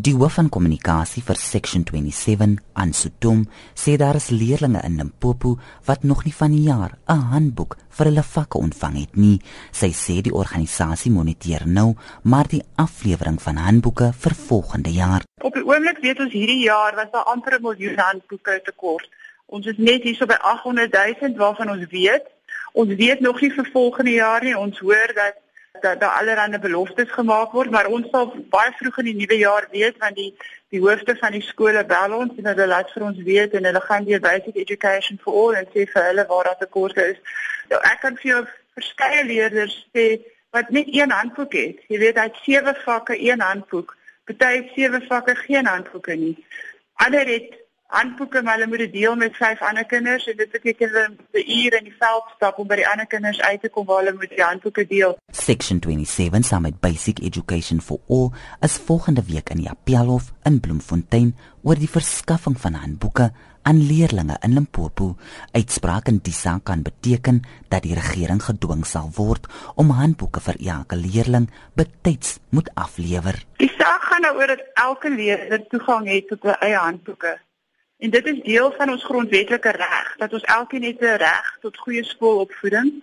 Die hoof van kommunikasie vir Section 27, Ansutum, sê daar is leerders in Limpopo wat nog nie van die jaar 'n handboek vir hulle vakke ontvang het nie. Sy sê die organisasie moniteer nou maar die aflewering van handboeke vir volgende jaar. Op die oomblik weet ons hierdie jaar was daar amper 'n miljoen handboeke tekort. Ons is net hierso by 800 000 waarvan ons weet. Ons weet nog nie vir volgende jaar nie. Ons hoor dat dat daar allerlei beloftes gemaak word, maar ons sal baie vroeg in die nuwe jaar weet want die die hoofde van die skole bel ons en hulle laat vir ons weet en hulle gaan deur basic education for all en sê vir hulle waar daar tekorte is. Nou ek kan vir jou verskeie leerders sê wat net een handboek het. Jy weet, hy het sewe vakke, een handboek. Party het sewe vakke, geen handboeke nie. Ander het handboeke maar hulle moet dit deel met vyf ander kinders en dit beteken hulle moet 'n uur in die veld stap om by die ander kinders uit te kom waar hulle moet die handboeke deel. Section 27 saam met Basic Education for All is volgende week in die Appelhof in Bloemfontein oor die verskaffing van handboeke aan leerders in Limpopo. Uitspraak in die saak kan beteken dat die regering gedwing sal word om handboeke vir elke leerling betyds moet aflewer. Die saak gaan nou oor dat elke leerder toegang het tot 'n eie handboeke. En dit is deel van ons grondwetlike reg dat ons elkeen het 'n reg tot goeie skoolopvoeding.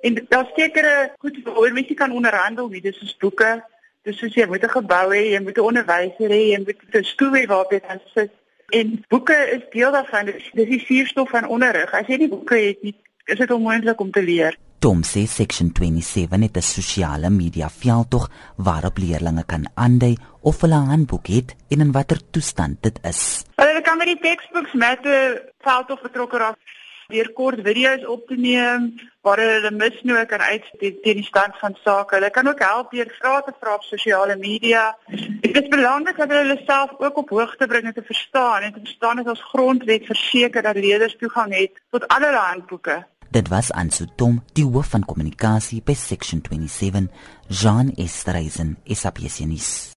En daar sekere goed waaroor mense kan onderhandel, wie dis is boeke. Dis soos jy moet 'n gebou hê, jy moet 'n onderwyser hê, jy moet 'n stoel hê waar jy kan sit. En boeke is deel daarvan. Dis die suurstof van onderrig. As jy nie boeke het nie, is dit onmoontlik om te leer. Tom sê section 27 het 'n sosiale media veldtog waarop leerders kan aandui of hulle 'n handboek het en in watter toestand dit is. Hulle kan met die textbooks met 'n veldtog betrokke raak deur kort video's op te neem waar hulle misnoë kan uitspreek teen die stand van sake. Hulle kan ook help deur vrae te vra op sosiale media. Dit is belangrik dat hulle self ook op hoogte bring en te verstaan en te verstaan dat ons grondwet verseker dat leerders toegang het tot alle handboeke. Dit was Ansutom, die hoof van kommunikasie by Section 27, Jean Estreisen, SAPSNIS.